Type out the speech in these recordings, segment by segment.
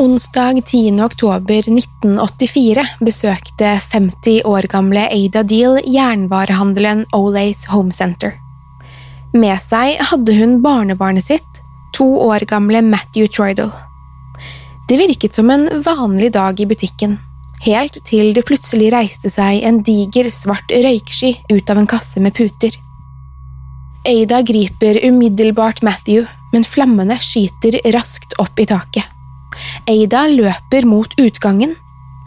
Onsdag 10. oktober 1984 besøkte 50 år gamle Ada Deal jernvarehandelen Olays Home Center. Med seg hadde hun barnebarnet sitt, to år gamle Matthew Troidal. Det virket som en vanlig dag i butikken, helt til det plutselig reiste seg en diger, svart røyksky ut av en kasse med puter. Ada griper umiddelbart Matthew, men flammene skyter raskt opp i taket. Ada løper mot utgangen,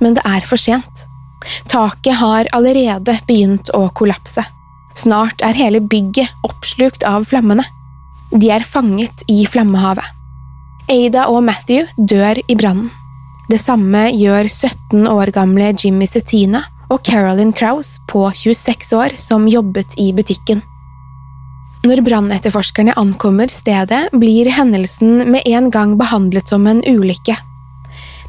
men det er for sent. Taket har allerede begynt å kollapse. Snart er hele bygget oppslukt av flammene. De er fanget i flammehavet. Ada og Matthew dør i brannen. Det samme gjør 17 år gamle Jimmy Setina og Carolyn Krause på 26 år som jobbet i butikken. Når brannetterforskerne ankommer stedet, blir hendelsen med en gang behandlet som en ulykke.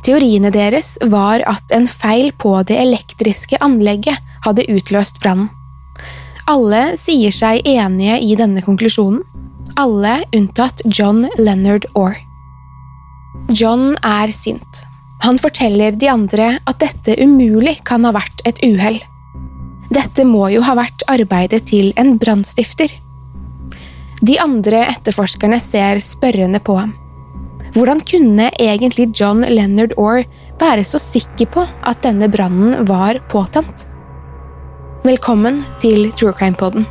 Teoriene deres var at en feil på det elektriske anlegget hadde utløst brannen. Alle sier seg enige i denne konklusjonen, alle unntatt John Leonard Orr. John er sint. Han forteller de andre at dette umulig kan ha vært et uhell. Dette må jo ha vært arbeidet til en brannstifter. De andre etterforskerne ser spørrende på ham. Hvordan kunne egentlig John Leonard Orr være så sikker på at denne brannen var påtent? Velkommen til True Crime Poden.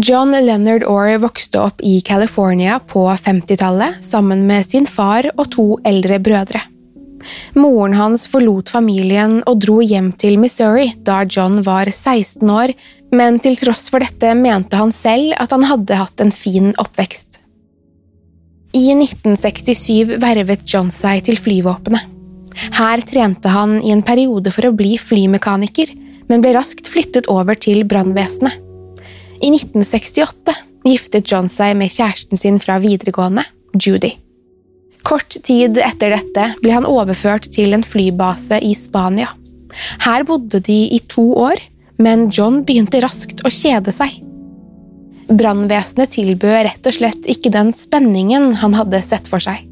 John Leonard Orr vokste opp i California på 50-tallet sammen med sin far og to eldre brødre. Moren hans forlot familien og dro hjem til Missouri da John var 16 år, men til tross for dette mente han selv at han hadde hatt en fin oppvekst. I 1967 vervet John seg til flyvåpenet. Her trente han i en periode for å bli flymekaniker, men ble raskt flyttet over til brannvesenet. I 1968 giftet John seg med kjæresten sin fra videregående, Judy. Kort tid etter dette ble han overført til en flybase i Spania. Her bodde de i to år, men John begynte raskt å kjede seg. Brannvesenet tilbød rett og slett ikke den spenningen han hadde sett for seg.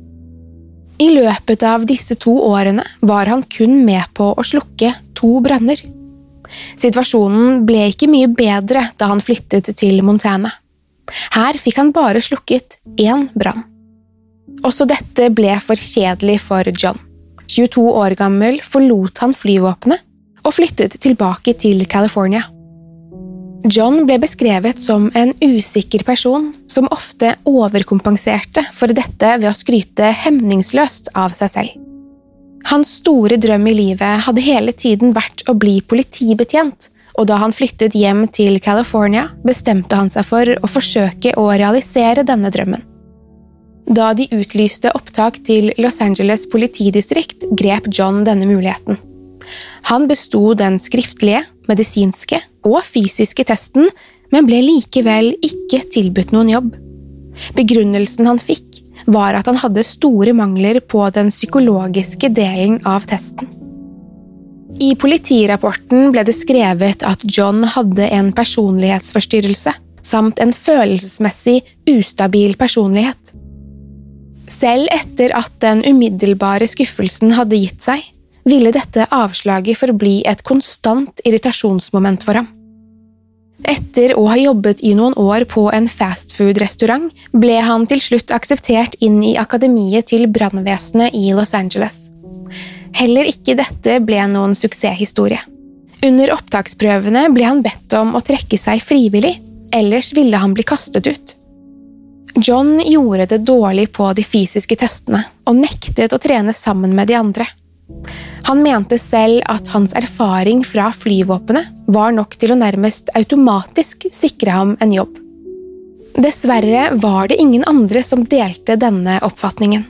I løpet av disse to årene var han kun med på å slukke to branner. Situasjonen ble ikke mye bedre da han flyttet til Montana. Her fikk han bare slukket én brann. Også dette ble for kjedelig for John. 22 år gammel forlot han flyvåpenet og flyttet tilbake til California. John ble beskrevet som en usikker person som ofte overkompenserte for dette ved å skryte hemningsløst av seg selv. Hans store drøm i livet hadde hele tiden vært å bli politibetjent, og da han flyttet hjem til California, bestemte han seg for å forsøke å realisere denne drømmen. Da de utlyste opptak til Los Angeles politidistrikt, grep John denne muligheten. Han besto den skriftlige, medisinske og fysiske testen, men ble likevel ikke tilbudt noen jobb. Begrunnelsen han fikk, var at han hadde store mangler på den psykologiske delen av testen. I politirapporten ble det skrevet at John hadde en personlighetsforstyrrelse samt en følelsesmessig ustabil personlighet. Selv etter at den umiddelbare skuffelsen hadde gitt seg, ville dette avslaget forbli et konstant irritasjonsmoment for ham. Etter å ha jobbet i noen år på en fastfood-restaurant, ble han til slutt akseptert inn i akademiet til brannvesenet i Los Angeles. Heller ikke dette ble noen suksesshistorie. Under opptaksprøvene ble han bedt om å trekke seg frivillig, ellers ville han bli kastet ut. John gjorde det dårlig på de fysiske testene og nektet å trene sammen med de andre. Han mente selv at hans erfaring fra flyvåpenet var nok til å nærmest automatisk sikre ham en jobb. Dessverre var det ingen andre som delte denne oppfatningen.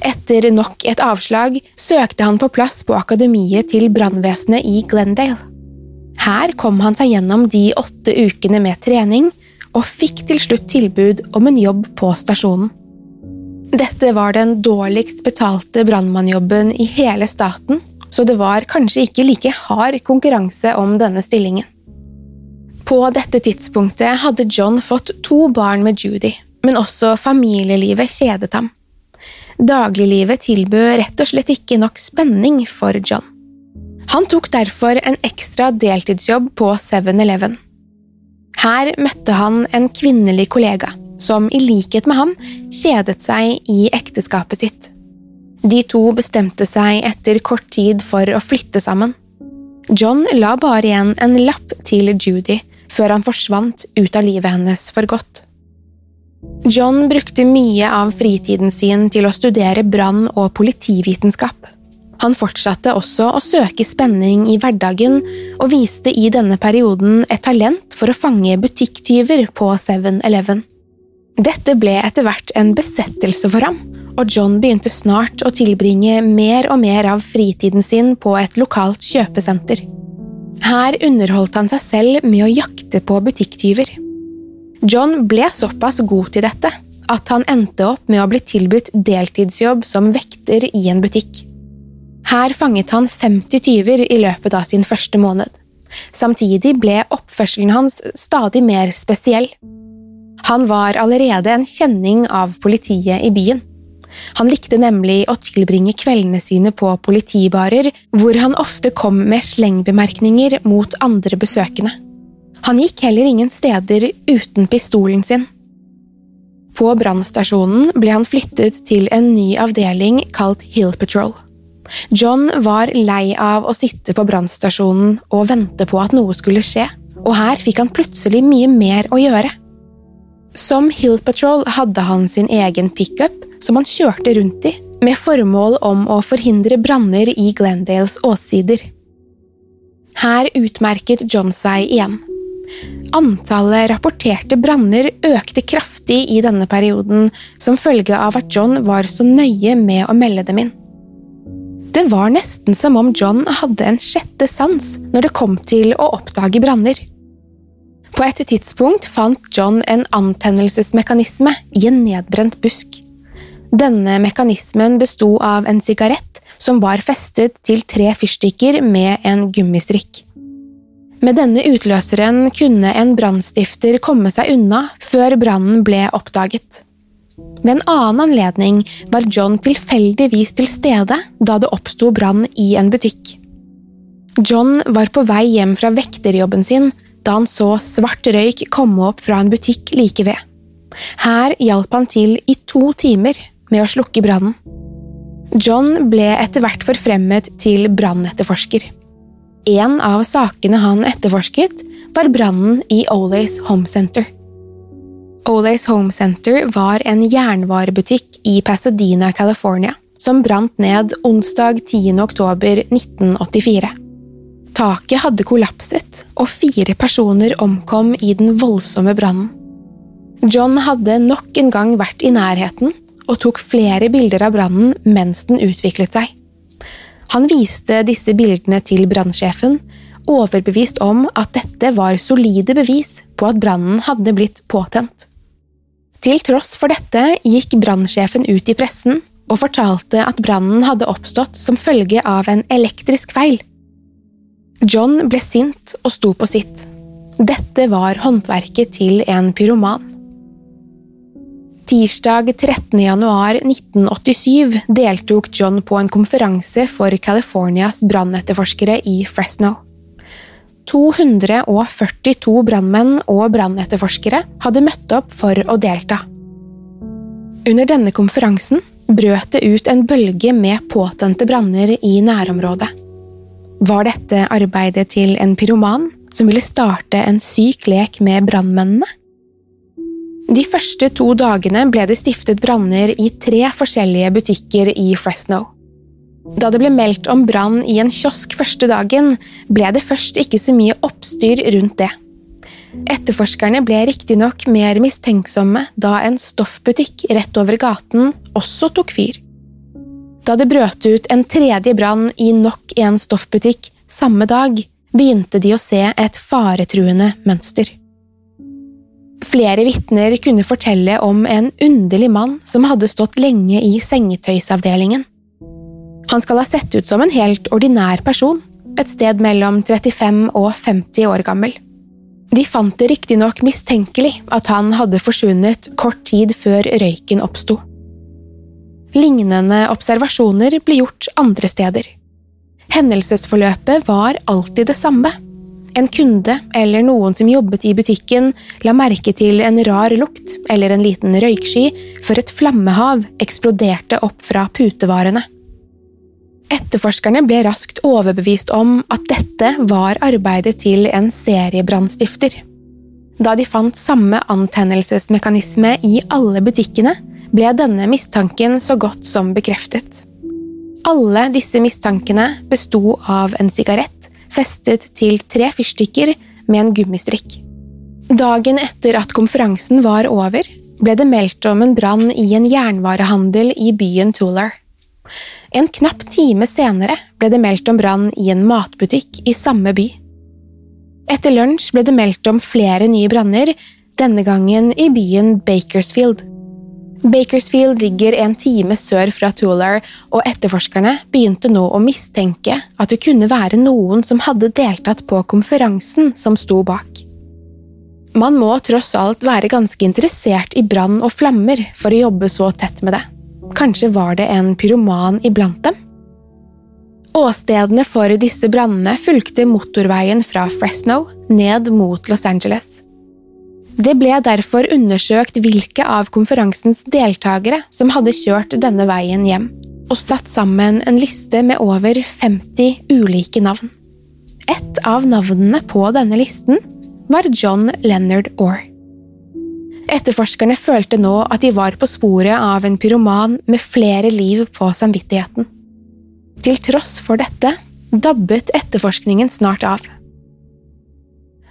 Etter nok et avslag søkte han på plass på akademiet til brannvesenet i Glendale. Her kom han seg gjennom de åtte ukene med trening, og fikk til slutt tilbud om en jobb på stasjonen. Dette var den dårligst betalte brannmannjobben i hele staten, så det var kanskje ikke like hard konkurranse om denne stillingen. På dette tidspunktet hadde John fått to barn med Judy, men også familielivet kjedet ham. Dagliglivet tilbød rett og slett ikke nok spenning for John. Han tok derfor en ekstra deltidsjobb på 7-Eleven. Her møtte han en kvinnelig kollega, som i likhet med ham kjedet seg i ekteskapet sitt. De to bestemte seg etter kort tid for å flytte sammen. John la bare igjen en lapp til Judy før han forsvant ut av livet hennes for godt. John brukte mye av fritiden sin til å studere brann- og politivitenskap. Han fortsatte også å søke spenning i hverdagen, og viste i denne perioden et talent for å fange butikktyver på 7-Eleven. Dette ble etter hvert en besettelse for ham, og John begynte snart å tilbringe mer og mer av fritiden sin på et lokalt kjøpesenter. Her underholdt han seg selv med å jakte på butikktyver. John ble såpass god til dette at han endte opp med å bli tilbudt deltidsjobb som vekter i en butikk. Her fanget han 50 tyver i løpet av sin første måned. Samtidig ble oppførselen hans stadig mer spesiell. Han var allerede en kjenning av politiet i byen. Han likte nemlig å tilbringe kveldene sine på politibarer, hvor han ofte kom med slengbemerkninger mot andre besøkende. Han gikk heller ingen steder uten pistolen sin. På brannstasjonen ble han flyttet til en ny avdeling kalt Hill Patrol. John var lei av å sitte på brannstasjonen og vente på at noe skulle skje, og her fikk han plutselig mye mer å gjøre. Som Hill Patrol hadde han sin egen pickup som han kjørte rundt i, med formål om å forhindre branner i Glendales åssider. Her utmerket John seg igjen. Antallet rapporterte branner økte kraftig i denne perioden som følge av at John var så nøye med å melde dem inn. Det var nesten som om John hadde en sjette sans når det kom til å oppdage branner. På et tidspunkt fant John en antennelsesmekanisme i en nedbrent busk. Denne mekanismen besto av en sigarett som var festet til tre fyrstikker med en gummistrikk. Med denne utløseren kunne en brannstifter komme seg unna før brannen ble oppdaget. Ved en annen anledning var John tilfeldigvis til stede da det oppsto brann i en butikk. John var på vei hjem fra vekterjobben sin da han så svart røyk komme opp fra en butikk like ved. Her hjalp han til i to timer med å slukke brannen. John ble etter hvert forfremmet til brannetterforsker. En av sakene han etterforsket, var brannen i Olays Home Center. Olays Home Center var en jernvarebutikk i Pasadena, California, som brant ned onsdag 10. oktober 1984. Taket hadde kollapset, og fire personer omkom i den voldsomme brannen. John hadde nok en gang vært i nærheten og tok flere bilder av brannen mens den utviklet seg. Han viste disse bildene til brannsjefen, overbevist om at dette var solide bevis på at brannen hadde blitt påtent. Til tross for dette gikk brannsjefen ut i pressen og fortalte at brannen hadde oppstått som følge av en elektrisk feil. John ble sint og sto på sitt. Dette var håndverket til en pyroman. Tirsdag 13. januar 1987 deltok John på en konferanse for Californias brannetterforskere i Fresno. 242 brannmenn og brannetterforskere hadde møtt opp for å delta. Under denne konferansen brøt det ut en bølge med påtente branner i nærområdet. Var dette arbeidet til en pyroman som ville starte en syk lek med brannmennene? De første to dagene ble det stiftet branner i tre forskjellige butikker i Fresno. Da det ble meldt om brann i en kiosk første dagen, ble det først ikke så mye oppstyr rundt det. Etterforskerne ble riktignok mer mistenksomme da en stoffbutikk rett over gaten også tok fyr. Da det brøt ut en tredje brann i nok en stoffbutikk samme dag, begynte de å se et faretruende mønster. Flere vitner kunne fortelle om en underlig mann som hadde stått lenge i sengetøysavdelingen. Han skal ha sett ut som en helt ordinær person, et sted mellom 35 og 50 år gammel. De fant det riktignok mistenkelig at han hadde forsvunnet kort tid før røyken oppsto. Lignende observasjoner ble gjort andre steder. Hendelsesforløpet var alltid det samme en kunde eller noen som jobbet i butikken, la merke til en rar lukt eller en liten røyksky før et flammehav eksploderte opp fra putevarene. Etterforskerne ble raskt overbevist om at dette var arbeidet til en seriebrannstifter. Da de fant samme antennelsesmekanisme i alle butikkene, ble denne mistanken så godt som bekreftet. Alle disse mistankene besto av en sigarett festet til tre fyrstikker med en gummistrikk. Dagen etter at konferansen var over, ble det meldt om en brann i en jernvarehandel i byen Tuller. En knapp time senere ble det meldt om brann i en matbutikk i samme by. Etter lunsj ble det meldt om flere nye branner, denne gangen i byen Bakersfield. Bakersfield ligger en time sør fra Tuller, og etterforskerne begynte nå å mistenke at det kunne være noen som hadde deltatt på konferansen som sto bak. Man må tross alt være ganske interessert i brann og flammer for å jobbe så tett med det. Kanskje var det en pyroman iblant dem? Åstedene for disse brannene fulgte motorveien fra Fresno ned mot Los Angeles. Det ble derfor undersøkt hvilke av konferansens deltakere som hadde kjørt denne veien hjem, og satt sammen en liste med over 50 ulike navn. Et av navnene på denne listen var John Leonard Orr. Etterforskerne følte nå at de var på sporet av en pyroman med flere liv på samvittigheten. Til tross for dette dabbet etterforskningen snart av.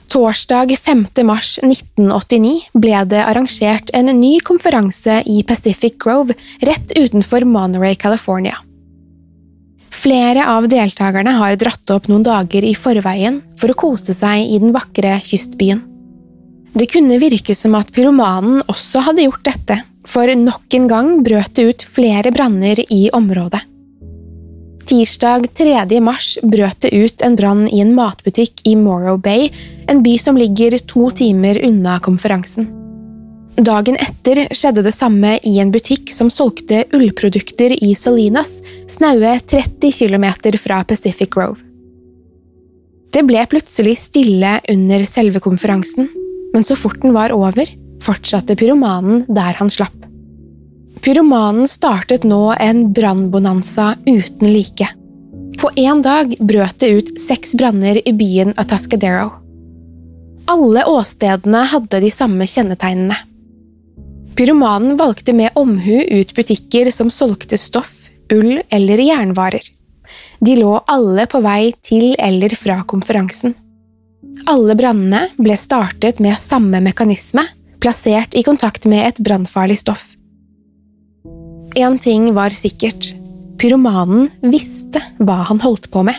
Torsdag 5. mars 1989 ble det arrangert en ny konferanse i Pacific Grove rett utenfor Monterey, California. Flere av deltakerne har dratt opp noen dager i forveien for å kose seg i den vakre kystbyen. Det kunne virke som at pyromanen også hadde gjort dette, for nok en gang brøt det ut flere branner i området. Tirsdag 3. mars brøt det ut en brann i en matbutikk i Morrow Bay, en by som ligger to timer unna konferansen. Dagen etter skjedde det samme i en butikk som solgte ullprodukter i Salinas, snaue 30 km fra Pacific Grove. Det ble plutselig stille under selve konferansen, men så fort den var over, fortsatte pyromanen der han slapp. Pyromanen startet nå en brannbonanza uten like. På én dag brøt det ut seks branner i byen Atascadero. Alle åstedene hadde de samme kjennetegnene. Pyromanen valgte med omhu ut butikker som solgte stoff, ull eller jernvarer. De lå alle på vei til eller fra konferansen. Alle brannene ble startet med samme mekanisme, plassert i kontakt med et brannfarlig stoff. Én ting var sikkert – pyromanen visste hva han holdt på med.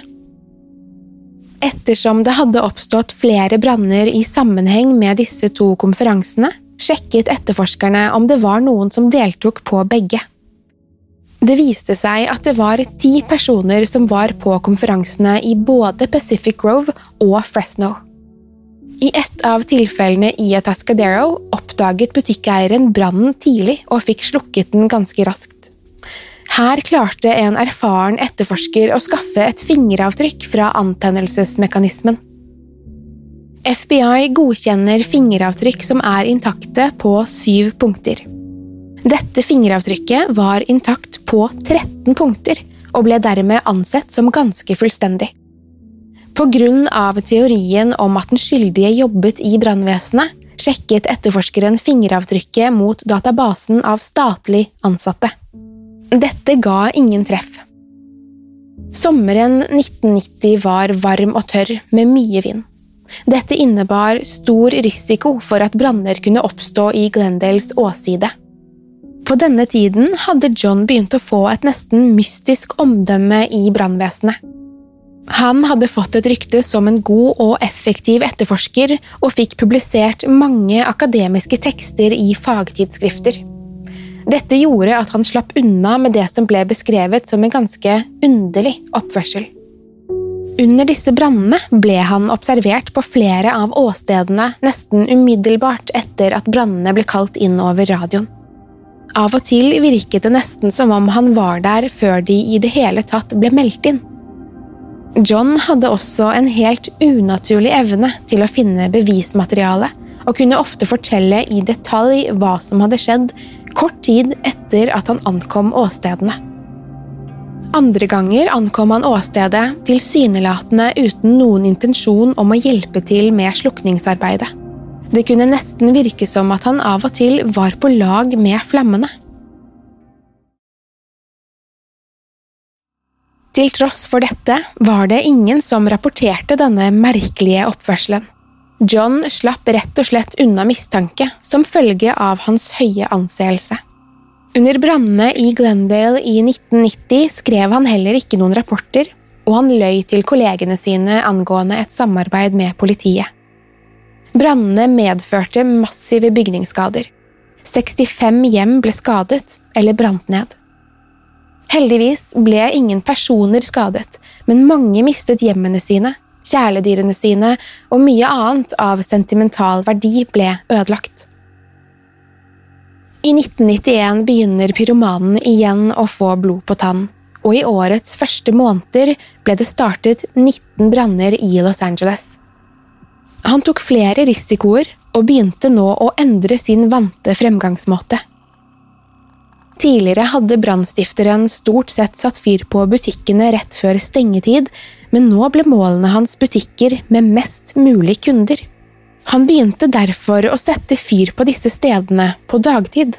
Ettersom det hadde oppstått flere branner i sammenheng med disse to konferansene, sjekket etterforskerne om det var noen som deltok på begge. Det viste seg at det var ti personer som var på konferansene i både Pacific Grove og Fresno. I ett av tilfellene i Atascadero oppdaget butikkeieren brannen tidlig og fikk slukket den ganske raskt. Her klarte en erfaren etterforsker å skaffe et fingeravtrykk fra antennelsesmekanismen. FBI godkjenner fingeravtrykk som er intakte på syv punkter. Dette fingeravtrykket var intakt på 13 punkter og ble dermed ansett som ganske fullstendig. Av teorien om at den skyldige jobbet i brannvesenet, sjekket etterforskeren fingeravtrykket mot databasen av statlig ansatte. Dette ga ingen treff. Sommeren 1990 var varm og tørr, med mye vind. Dette innebar stor risiko for at branner kunne oppstå i Glendales åside. På denne tiden hadde John begynt å få et nesten mystisk omdømme i brannvesenet. Han hadde fått et rykte som en god og effektiv etterforsker, og fikk publisert mange akademiske tekster i fagtidsskrifter. Dette gjorde at han slapp unna med det som ble beskrevet som en ganske underlig oppførsel. Under disse brannene ble han observert på flere av åstedene nesten umiddelbart etter at brannene ble kalt inn over radioen. Av og til virket det nesten som om han var der før de i det hele tatt ble meldt inn. John hadde også en helt unaturlig evne til å finne bevismateriale, og kunne ofte fortelle i detalj hva som hadde skjedd kort tid etter at han ankom åstedene. Andre ganger ankom han åstedet tilsynelatende uten noen intensjon om å hjelpe til med slukningsarbeidet. Det kunne nesten virke som at han av og til var på lag med flammene. Til tross for dette var det ingen som rapporterte denne merkelige oppførselen. John slapp rett og slett unna mistanke som følge av hans høye anseelse. Under brannene i Glendale i 1990 skrev han heller ikke noen rapporter, og han løy til kollegene sine angående et samarbeid med politiet. Brannene medførte massive bygningsskader. 65 hjem ble skadet eller brant ned. Heldigvis ble ingen personer skadet, men mange mistet hjemmene sine, kjæledyrene sine og mye annet av sentimental verdi ble ødelagt. I 1991 begynner pyromanen igjen å få blod på tann, og i årets første måneder ble det startet 19 branner i Los Angeles. Han tok flere risikoer og begynte nå å endre sin vante fremgangsmåte. Tidligere hadde brannstifteren stort sett satt fyr på butikkene rett før stengetid, men nå ble målene hans butikker med mest mulig kunder. Han begynte derfor å sette fyr på disse stedene på dagtid.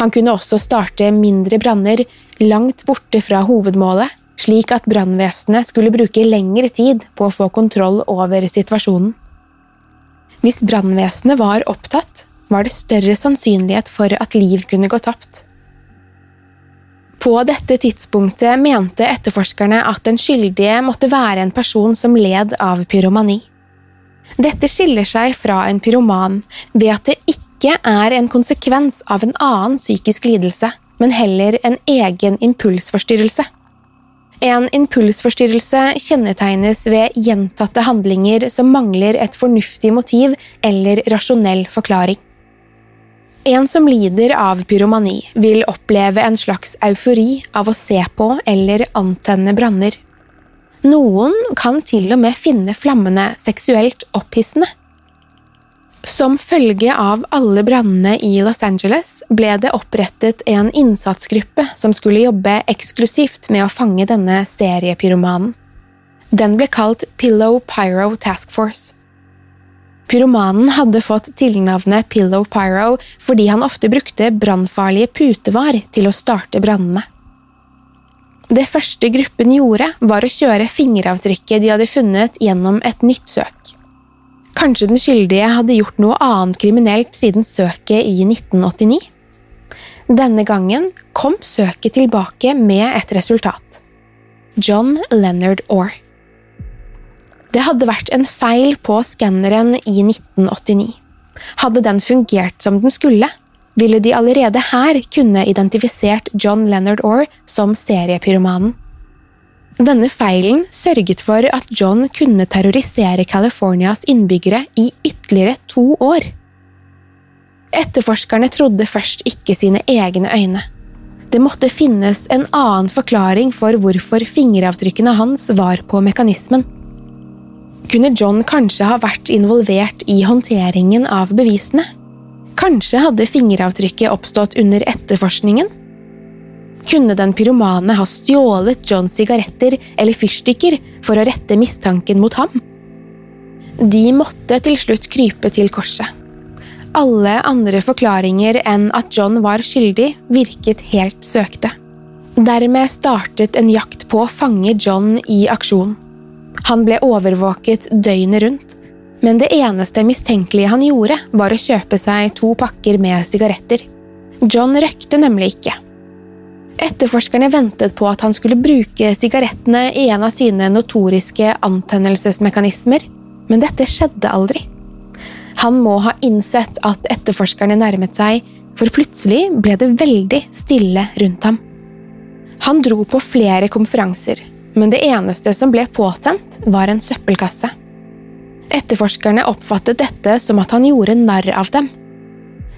Han kunne også starte mindre branner langt borte fra hovedmålet, slik at brannvesenet skulle bruke lengre tid på å få kontroll over situasjonen. Hvis brannvesenet var opptatt, var det større sannsynlighet for at liv kunne gå tapt. På dette tidspunktet mente etterforskerne at den skyldige måtte være en person som led av pyromani. Dette skiller seg fra en pyroman ved at det ikke er en konsekvens av en annen psykisk lidelse, men heller en egen impulsforstyrrelse. En impulsforstyrrelse kjennetegnes ved gjentatte handlinger som mangler et fornuftig motiv eller rasjonell forklaring. En som lider av pyromani, vil oppleve en slags eufori av å se på eller antenne branner. Noen kan til og med finne flammene seksuelt opphissende. Som følge av alle brannene i Los Angeles ble det opprettet en innsatsgruppe som skulle jobbe eksklusivt med å fange denne seriepyromanen. Den ble kalt Pillow Pyro Task Force. Pyromanen hadde fått tilnavnet Pillow Pyro fordi han ofte brukte brannfarlige putevar til å starte brannene. Det første gruppen gjorde, var å kjøre fingeravtrykket de hadde funnet gjennom et nytt søk. Kanskje den skyldige hadde gjort noe annet kriminelt siden søket i 1989? Denne gangen kom søket tilbake med et resultat. John Leonard Orr. Det hadde vært en feil på skanneren i 1989. Hadde den fungert som den skulle, ville de allerede her kunne identifisert John Leonard Orr som seriepyromanen. Denne feilen sørget for at John kunne terrorisere Californias innbyggere i ytterligere to år. Etterforskerne trodde først ikke sine egne øyne. Det måtte finnes en annen forklaring for hvorfor fingeravtrykkene hans var på mekanismen. Kunne John kanskje ha vært involvert i håndteringen av bevisene? Kanskje hadde fingeravtrykket oppstått under etterforskningen? Kunne den pyromane ha stjålet Johns sigaretter eller fyrstikker for å rette mistanken mot ham? De måtte til slutt krype til korset. Alle andre forklaringer enn at John var skyldig, virket helt søkte. Dermed startet en jakt på å fange John i aksjon. Han ble overvåket døgnet rundt, men det eneste mistenkelige han gjorde, var å kjøpe seg to pakker med sigaretter. John røykte nemlig ikke. Etterforskerne ventet på at han skulle bruke sigarettene i en av sine notoriske antennelsesmekanismer, men dette skjedde aldri. Han må ha innsett at etterforskerne nærmet seg, for plutselig ble det veldig stille rundt ham. Han dro på flere konferanser, men det eneste som ble påtent, var en søppelkasse. Etterforskerne oppfattet dette som at han gjorde narr av dem.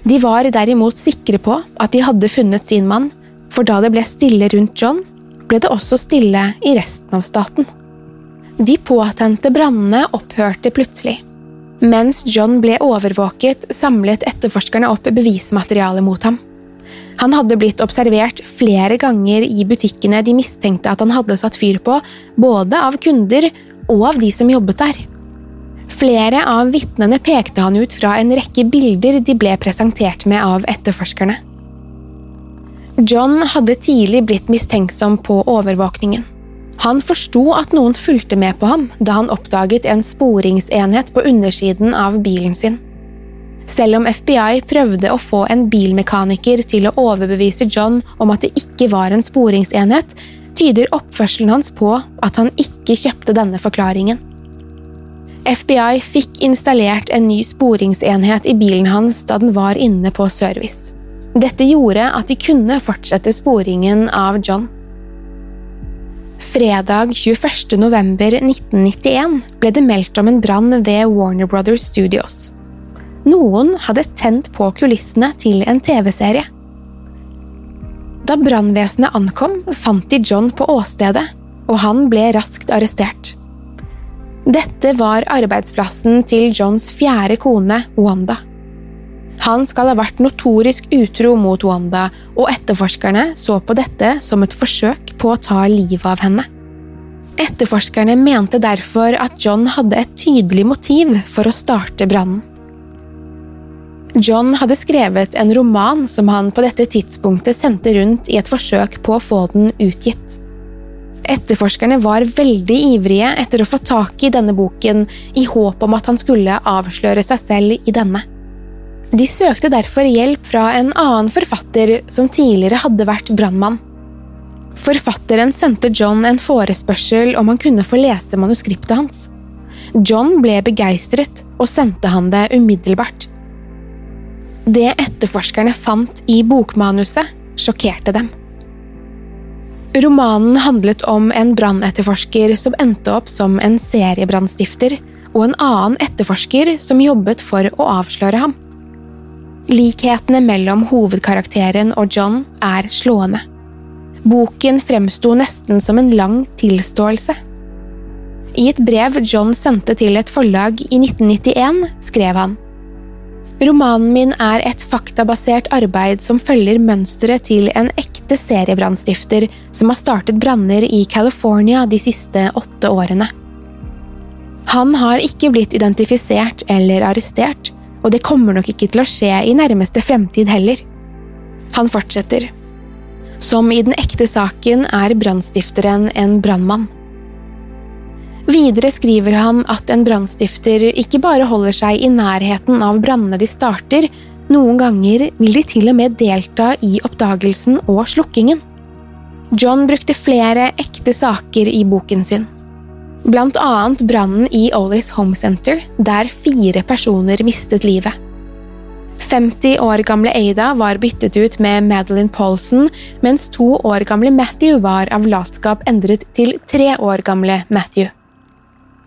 De var derimot sikre på at de hadde funnet sin mann, for da det ble stille rundt John, ble det også stille i resten av staten. De påtente brannene opphørte plutselig. Mens John ble overvåket, samlet etterforskerne opp bevismateriale mot ham. Han hadde blitt observert flere ganger i butikkene de mistenkte at han hadde satt fyr på, både av kunder og av de som jobbet der. Flere av vitnene pekte han ut fra en rekke bilder de ble presentert med av etterforskerne. John hadde tidlig blitt mistenksom på overvåkningen. Han forsto at noen fulgte med på ham da han oppdaget en sporingsenhet på undersiden av bilen sin. Selv om FBI prøvde å få en bilmekaniker til å overbevise John om at det ikke var en sporingsenhet, tyder oppførselen hans på at han ikke kjøpte denne forklaringen. FBI fikk installert en ny sporingsenhet i bilen hans da den var inne på service. Dette gjorde at de kunne fortsette sporingen av John. Fredag 21. november 1991 ble det meldt om en brann ved Warner Brothers Studios. Noen hadde tent på kulissene til en TV-serie. Da brannvesenet ankom, fant de John på åstedet, og han ble raskt arrestert. Dette var arbeidsplassen til Johns fjerde kone, Wanda. Han skal ha vært notorisk utro mot Wanda, og etterforskerne så på dette som et forsøk på å ta livet av henne. Etterforskerne mente derfor at John hadde et tydelig motiv for å starte brannen. John hadde skrevet en roman som han på dette tidspunktet sendte rundt i et forsøk på å få den utgitt. Etterforskerne var veldig ivrige etter å få tak i denne boken, i håp om at han skulle avsløre seg selv i denne. De søkte derfor hjelp fra en annen forfatter som tidligere hadde vært brannmann. Forfatteren sendte John en forespørsel om han kunne få lese manuskriptet hans. John ble begeistret og sendte han det umiddelbart. Det etterforskerne fant i bokmanuset, sjokkerte dem. Romanen handlet om en brannetterforsker som endte opp som en seriebrannstifter, og en annen etterforsker som jobbet for å avsløre ham. Likhetene mellom hovedkarakteren og John er slående. Boken fremsto nesten som en lang tilståelse. I et brev John sendte til et forlag i 1991, skrev han Romanen min er et faktabasert arbeid som følger mønsteret til en ekte seriebrannstifter som har startet branner i California de siste åtte årene. Han har ikke blitt identifisert eller arrestert, og det kommer nok ikke til å skje i nærmeste fremtid heller. Han fortsetter. Som i den ekte saken er brannstifteren en brannmann. Videre skriver han at en brannstifter ikke bare holder seg i nærheten av brannene de starter, noen ganger vil de til og med delta i oppdagelsen og slukkingen. John brukte flere ekte saker i boken sin. Blant annet brannen i Ollys Home Center, der fire personer mistet livet. 50 år gamle Ada var byttet ut med Madeline Paulson, mens to år gamle Matthew var av latskap endret til tre år gamle Matthew.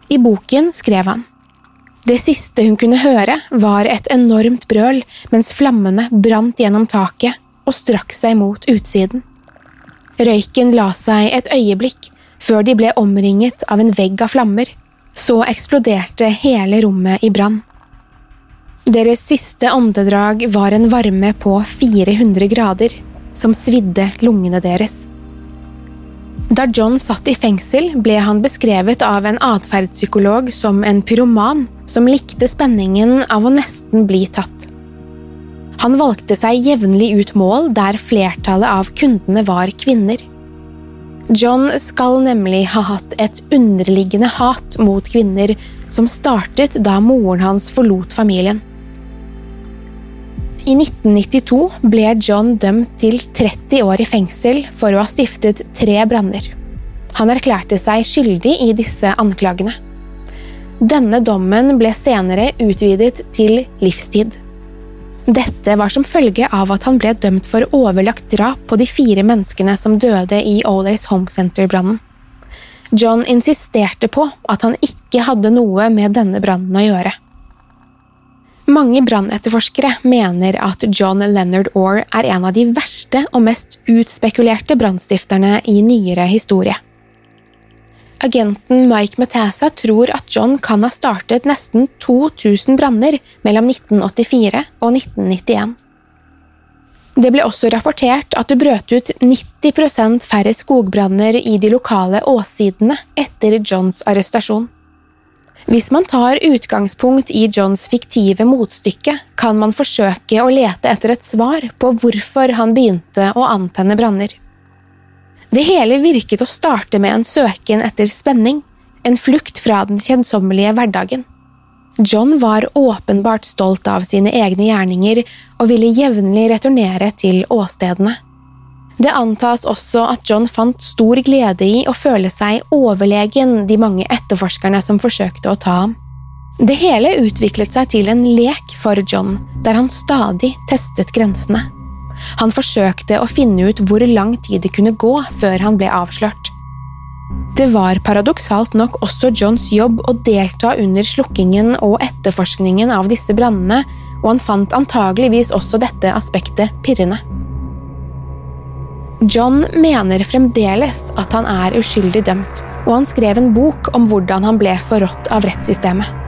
I boken skrev han Det siste hun kunne høre, var et enormt brøl mens flammene brant gjennom taket og strakk seg mot utsiden. Røyken la seg et øyeblikk før de ble omringet av en vegg av flammer. Så eksploderte hele rommet i brann. Deres siste åndedrag var en varme på 400 grader, som svidde lungene deres. Da John satt i fengsel, ble han beskrevet av en atferdspsykolog som en pyroman som likte spenningen av å nesten bli tatt. Han valgte seg jevnlig ut mål der flertallet av kundene var kvinner. John skal nemlig ha hatt et underliggende hat mot kvinner som startet da moren hans forlot familien. I 1992 ble John dømt til 30 år i fengsel for å ha stiftet tre branner. Han erklærte seg skyldig i disse anklagene. Denne dommen ble senere utvidet til livstid. Dette var som følge av at han ble dømt for overlagt drap på de fire menneskene som døde i Olays Home Center-brannen. John insisterte på at han ikke hadde noe med denne brannen å gjøre. Mange brannetterforskere mener at John Leonard Orr er en av de verste og mest utspekulerte brannstifterne i nyere historie. Agenten Mike Metasa tror at John kan ha startet nesten 2000 branner mellom 1984 og 1991. Det ble også rapportert at det brøt ut 90% færre skogbranner i de lokale åssidene etter Johns arrestasjon. Hvis man tar utgangspunkt i Johns fiktive motstykke, kan man forsøke å lete etter et svar på hvorfor han begynte å antenne branner. Det hele virket å starte med en søken etter spenning, en flukt fra den kjedsommelige hverdagen. John var åpenbart stolt av sine egne gjerninger og ville jevnlig returnere til åstedene. Det antas også at John fant stor glede i å føle seg overlegen de mange etterforskerne som forsøkte å ta ham. Det hele utviklet seg til en lek for John, der han stadig testet grensene. Han forsøkte å finne ut hvor lang tid det kunne gå før han ble avslørt. Det var paradoksalt nok også Johns jobb å delta under slukkingen og etterforskningen av disse brannene, og han fant antageligvis også dette aspektet pirrende. John mener fremdeles at han er uskyldig dømt, og han skrev en bok om hvordan han ble forrådt av rettssystemet.